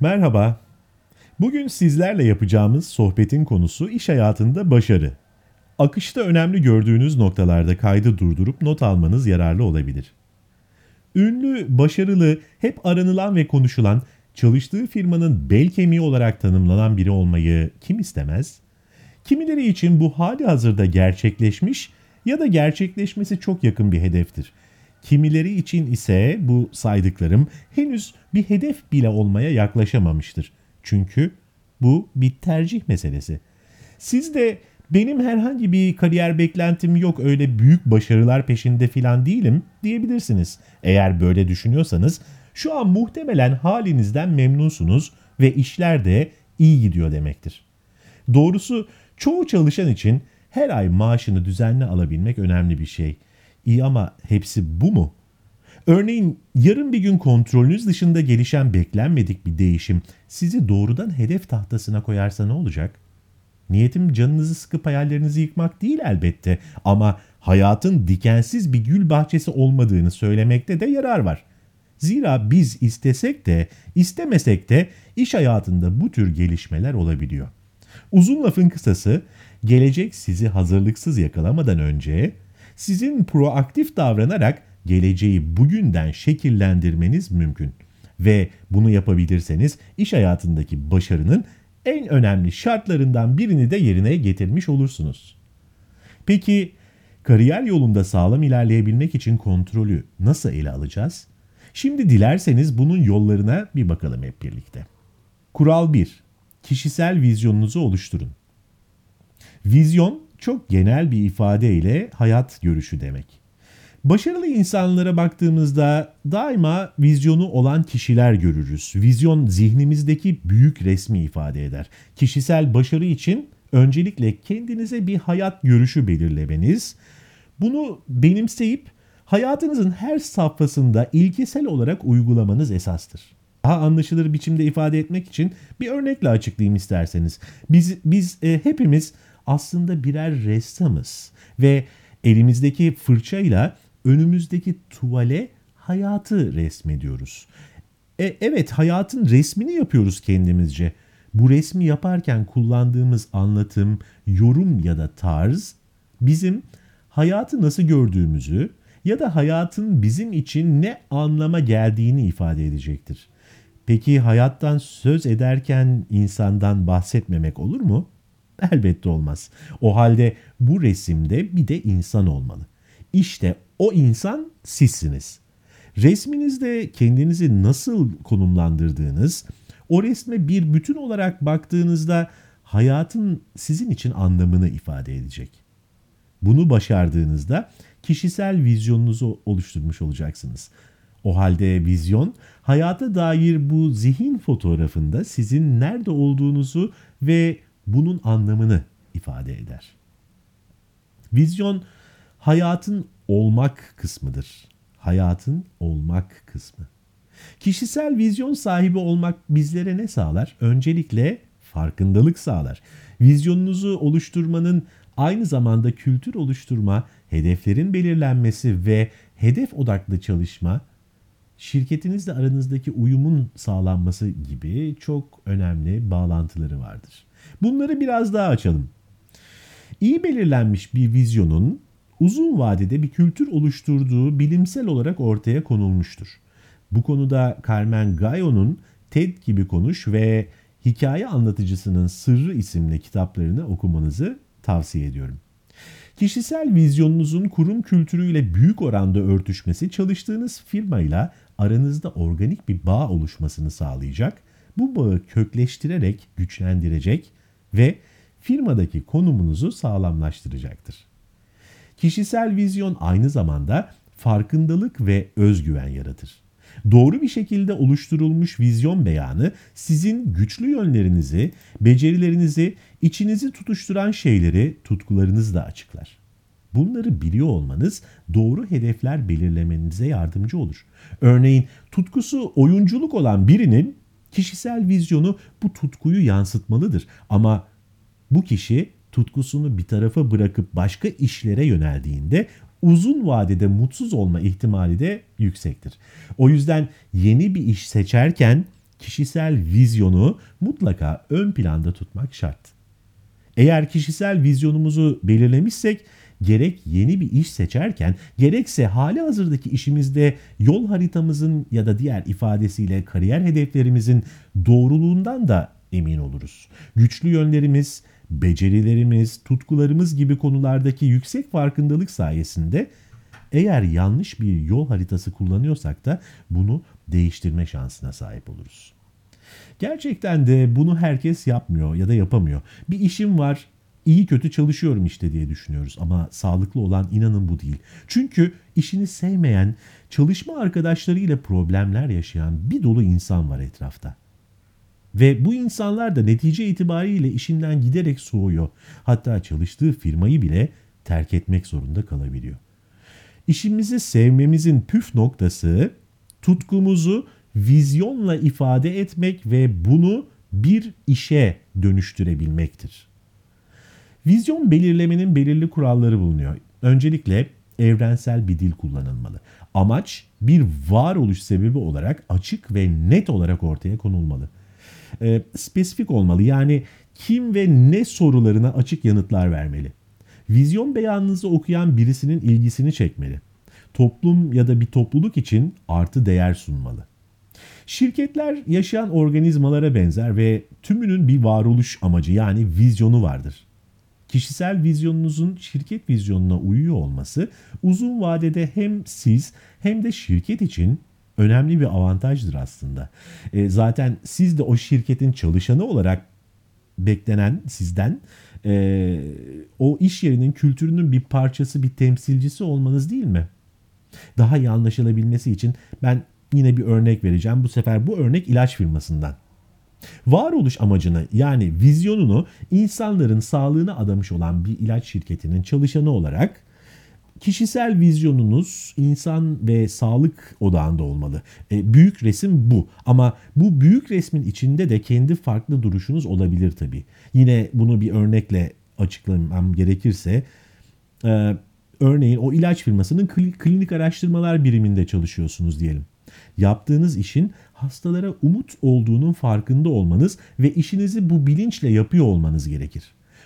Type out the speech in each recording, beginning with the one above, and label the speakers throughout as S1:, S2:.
S1: Merhaba. Bugün sizlerle yapacağımız sohbetin konusu iş hayatında başarı. Akışta önemli gördüğünüz noktalarda kaydı durdurup not almanız yararlı olabilir. Ünlü, başarılı, hep aranılan ve konuşulan, çalıştığı firmanın bel kemiği olarak tanımlanan biri olmayı kim istemez? Kimileri için bu hali hazırda gerçekleşmiş ya da gerçekleşmesi çok yakın bir hedeftir. Kimileri için ise bu saydıklarım henüz bir hedef bile olmaya yaklaşamamıştır. Çünkü bu bir tercih meselesi. Siz de benim herhangi bir kariyer beklentim yok öyle büyük başarılar peşinde filan değilim diyebilirsiniz. Eğer böyle düşünüyorsanız şu an muhtemelen halinizden memnunsunuz ve işler de iyi gidiyor demektir. Doğrusu çoğu çalışan için her ay maaşını düzenli alabilmek önemli bir şey. İyi ama hepsi bu mu? Örneğin yarın bir gün kontrolünüz dışında gelişen beklenmedik bir değişim sizi doğrudan hedef tahtasına koyarsa ne olacak? Niyetim canınızı sıkıp hayallerinizi yıkmak değil elbette ama hayatın dikensiz bir gül bahçesi olmadığını söylemekte de yarar var. Zira biz istesek de istemesek de iş hayatında bu tür gelişmeler olabiliyor. Uzun lafın kısası gelecek sizi hazırlıksız yakalamadan önce sizin proaktif davranarak geleceği bugünden şekillendirmeniz mümkün. Ve bunu yapabilirseniz iş hayatındaki başarının en önemli şartlarından birini de yerine getirmiş olursunuz. Peki kariyer yolunda sağlam ilerleyebilmek için kontrolü nasıl ele alacağız? Şimdi dilerseniz bunun yollarına bir bakalım hep birlikte. Kural 1. Kişisel vizyonunuzu oluşturun. Vizyon çok genel bir ifadeyle hayat görüşü demek. Başarılı insanlara baktığımızda daima vizyonu olan kişiler görürüz. Vizyon zihnimizdeki büyük resmi ifade eder. Kişisel başarı için öncelikle kendinize bir hayat görüşü belirlemeniz, bunu benimseyip hayatınızın her safhasında ilkesel olarak uygulamanız esastır. Daha anlaşılır biçimde ifade etmek için bir örnekle açıklayayım isterseniz. Biz biz e, hepimiz aslında birer ressamız ve elimizdeki fırçayla önümüzdeki tuvale hayatı resmediyoruz. E, evet hayatın resmini yapıyoruz kendimizce. Bu resmi yaparken kullandığımız anlatım, yorum ya da tarz bizim hayatı nasıl gördüğümüzü ya da hayatın bizim için ne anlama geldiğini ifade edecektir. Peki hayattan söz ederken insandan bahsetmemek olur mu? Elbette olmaz. O halde bu resimde bir de insan olmalı. İşte o insan sizsiniz. Resminizde kendinizi nasıl konumlandırdığınız, o resme bir bütün olarak baktığınızda hayatın sizin için anlamını ifade edecek. Bunu başardığınızda kişisel vizyonunuzu oluşturmuş olacaksınız. O halde vizyon hayata dair bu zihin fotoğrafında sizin nerede olduğunuzu ve bunun anlamını ifade eder. Vizyon hayatın olmak kısmıdır. Hayatın olmak kısmı. Kişisel vizyon sahibi olmak bizlere ne sağlar? Öncelikle farkındalık sağlar. Vizyonunuzu oluşturmanın aynı zamanda kültür oluşturma, hedeflerin belirlenmesi ve hedef odaklı çalışma, şirketinizle aranızdaki uyumun sağlanması gibi çok önemli bağlantıları vardır. Bunları biraz daha açalım. İyi belirlenmiş bir vizyonun uzun vadede bir kültür oluşturduğu bilimsel olarak ortaya konulmuştur. Bu konuda Carmen Gayo'nun TED gibi konuş ve Hikaye Anlatıcısının Sırrı isimli kitaplarını okumanızı tavsiye ediyorum. Kişisel vizyonunuzun kurum kültürüyle büyük oranda örtüşmesi çalıştığınız firmayla aranızda organik bir bağ oluşmasını sağlayacak, bu bağı kökleştirerek güçlendirecek ve firmadaki konumunuzu sağlamlaştıracaktır. Kişisel vizyon aynı zamanda farkındalık ve özgüven yaratır. Doğru bir şekilde oluşturulmuş vizyon beyanı sizin güçlü yönlerinizi, becerilerinizi, içinizi tutuşturan şeyleri, tutkularınızı da açıklar. Bunları biliyor olmanız doğru hedefler belirlemenize yardımcı olur. Örneğin tutkusu oyunculuk olan birinin kişisel vizyonu bu tutkuyu yansıtmalıdır. Ama bu kişi tutkusunu bir tarafa bırakıp başka işlere yöneldiğinde uzun vadede mutsuz olma ihtimali de yüksektir. O yüzden yeni bir iş seçerken kişisel vizyonu mutlaka ön planda tutmak şart. Eğer kişisel vizyonumuzu belirlemişsek gerek yeni bir iş seçerken gerekse hali hazırdaki işimizde yol haritamızın ya da diğer ifadesiyle kariyer hedeflerimizin doğruluğundan da emin oluruz. Güçlü yönlerimiz, becerilerimiz, tutkularımız gibi konulardaki yüksek farkındalık sayesinde eğer yanlış bir yol haritası kullanıyorsak da bunu değiştirme şansına sahip oluruz. Gerçekten de bunu herkes yapmıyor ya da yapamıyor. Bir işim var, iyi kötü çalışıyorum işte diye düşünüyoruz ama sağlıklı olan inanın bu değil. Çünkü işini sevmeyen, çalışma arkadaşlarıyla problemler yaşayan bir dolu insan var etrafta. Ve bu insanlar da netice itibariyle işinden giderek soğuyor. Hatta çalıştığı firmayı bile terk etmek zorunda kalabiliyor. İşimizi sevmemizin püf noktası tutkumuzu vizyonla ifade etmek ve bunu bir işe dönüştürebilmektir. Vizyon belirlemenin belirli kuralları bulunuyor. Öncelikle evrensel bir dil kullanılmalı. Amaç bir varoluş sebebi olarak açık ve net olarak ortaya konulmalı. E, spesifik olmalı yani kim ve ne sorularına açık yanıtlar vermeli. Vizyon beyanınızı okuyan birisinin ilgisini çekmeli. Toplum ya da bir topluluk için artı değer sunmalı. Şirketler yaşayan organizmalara benzer ve tümünün bir varoluş amacı yani vizyonu vardır. Kişisel vizyonunuzun şirket vizyonuna uyuyor olması uzun vadede hem siz hem de şirket için önemli bir avantajdır aslında. E, zaten siz de o şirketin çalışanı olarak beklenen sizden e, o iş yerinin kültürünün bir parçası, bir temsilcisi olmanız değil mi? Daha iyi anlaşılabilmesi için ben yine bir örnek vereceğim. Bu sefer bu örnek ilaç firmasından. Varoluş amacını yani vizyonunu insanların sağlığına adamış olan bir ilaç şirketinin çalışanı olarak kişisel vizyonunuz insan ve sağlık odağında olmalı. E, büyük resim bu ama bu büyük resmin içinde de kendi farklı duruşunuz olabilir tabii. Yine bunu bir örnekle açıklamam gerekirse e, örneğin o ilaç firmasının klinik araştırmalar biriminde çalışıyorsunuz diyelim. Yaptığınız işin hastalara umut olduğunun farkında olmanız ve işinizi bu bilinçle yapıyor olmanız gerekir.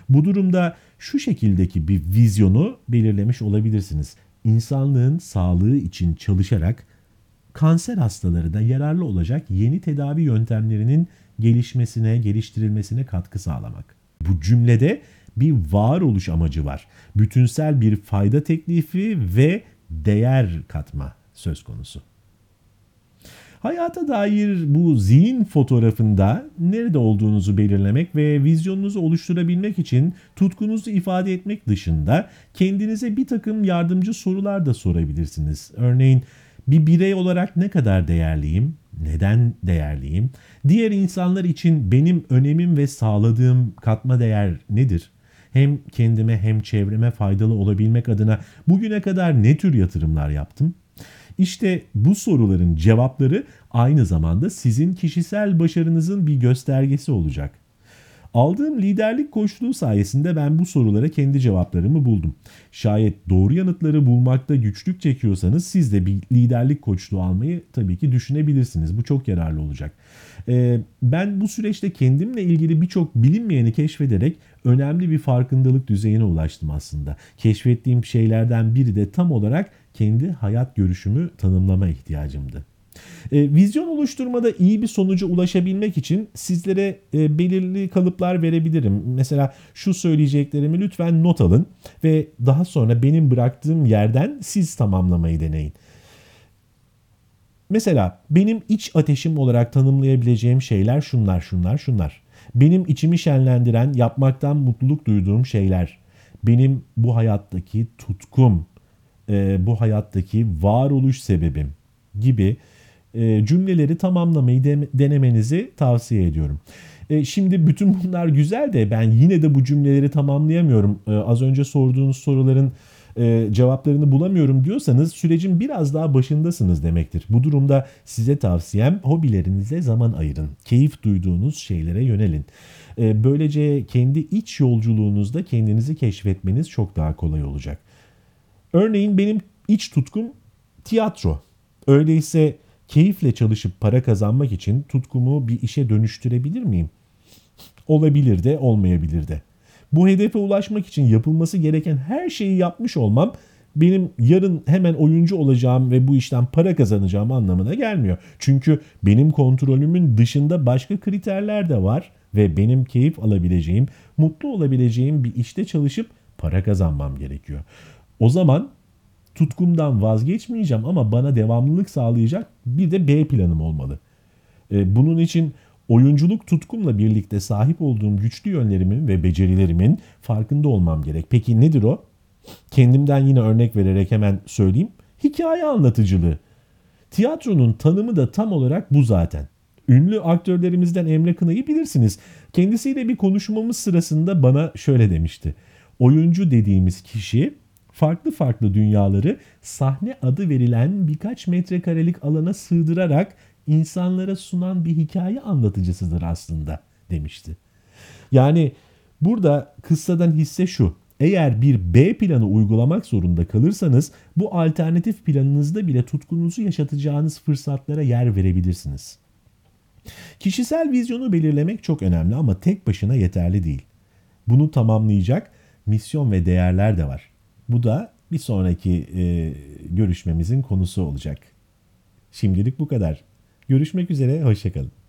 S1: Bu durumda şu şekildeki bir vizyonu belirlemiş olabilirsiniz. İnsanlığın sağlığı için çalışarak kanser hastaları da yararlı olacak yeni tedavi yöntemlerinin gelişmesine, geliştirilmesine katkı sağlamak. Bu cümlede bir varoluş amacı var. Bütünsel bir fayda teklifi ve değer katma söz konusu. Hayata dair bu zihin fotoğrafında nerede olduğunuzu belirlemek ve vizyonunuzu oluşturabilmek için tutkunuzu ifade etmek dışında kendinize bir takım yardımcı sorular da sorabilirsiniz. Örneğin bir birey olarak ne kadar değerliyim? Neden değerliyim? Diğer insanlar için benim önemim ve sağladığım katma değer nedir? Hem kendime hem çevreme faydalı olabilmek adına bugüne kadar ne tür yatırımlar yaptım? İşte bu soruların cevapları aynı zamanda sizin kişisel başarınızın bir göstergesi olacak. Aldığım liderlik koçluğu sayesinde ben bu sorulara kendi cevaplarımı buldum. Şayet doğru yanıtları bulmakta güçlük çekiyorsanız siz de bir liderlik koçluğu almayı tabii ki düşünebilirsiniz. Bu çok yararlı olacak. Ee, ben bu süreçte kendimle ilgili birçok bilinmeyeni keşfederek önemli bir farkındalık düzeyine ulaştım aslında. Keşfettiğim şeylerden biri de tam olarak kendi hayat görüşümü tanımlama ihtiyacımdı. E, vizyon oluşturmada iyi bir sonuca ulaşabilmek için sizlere e, belirli kalıplar verebilirim. Mesela şu söyleyeceklerimi lütfen not alın ve daha sonra benim bıraktığım yerden siz tamamlamayı deneyin. Mesela benim iç ateşim olarak tanımlayabileceğim şeyler şunlar, şunlar, şunlar. Benim içimi şenlendiren, yapmaktan mutluluk duyduğum şeyler. Benim bu hayattaki tutkum, e, bu hayattaki varoluş sebebim gibi e, cümleleri tamamlamayı de, denemenizi tavsiye ediyorum. E, şimdi bütün bunlar güzel de ben yine de bu cümleleri tamamlayamıyorum. E, az önce sorduğunuz soruların e, cevaplarını bulamıyorum diyorsanız sürecin biraz daha başındasınız demektir. Bu durumda size tavsiyem hobilerinize zaman ayırın. Keyif duyduğunuz şeylere yönelin. E, böylece kendi iç yolculuğunuzda kendinizi keşfetmeniz çok daha kolay olacak. Örneğin benim iç tutkum tiyatro. Öyleyse keyifle çalışıp para kazanmak için tutkumu bir işe dönüştürebilir miyim? Olabilir de olmayabilir de. Bu hedefe ulaşmak için yapılması gereken her şeyi yapmış olmam benim yarın hemen oyuncu olacağım ve bu işten para kazanacağım anlamına gelmiyor. Çünkü benim kontrolümün dışında başka kriterler de var ve benim keyif alabileceğim, mutlu olabileceğim bir işte çalışıp para kazanmam gerekiyor. O zaman tutkumdan vazgeçmeyeceğim ama bana devamlılık sağlayacak bir de B planım olmalı. E, bunun için oyunculuk tutkumla birlikte sahip olduğum güçlü yönlerimin ve becerilerimin farkında olmam gerek. Peki nedir o? Kendimden yine örnek vererek hemen söyleyeyim. Hikaye anlatıcılığı. Tiyatronun tanımı da tam olarak bu zaten. Ünlü aktörlerimizden Emre Kınay'ı bilirsiniz. Kendisiyle bir konuşmamız sırasında bana şöyle demişti. Oyuncu dediğimiz kişi farklı farklı dünyaları sahne adı verilen birkaç metrekarelik alana sığdırarak insanlara sunan bir hikaye anlatıcısıdır aslında demişti. Yani burada kıssadan hisse şu. Eğer bir B planı uygulamak zorunda kalırsanız bu alternatif planınızda bile tutkunuzu yaşatacağınız fırsatlara yer verebilirsiniz. Kişisel vizyonu belirlemek çok önemli ama tek başına yeterli değil. Bunu tamamlayacak misyon ve değerler de var. Bu da bir sonraki e, görüşmemizin konusu olacak. Şimdilik bu kadar. Görüşmek üzere, hoşçakalın.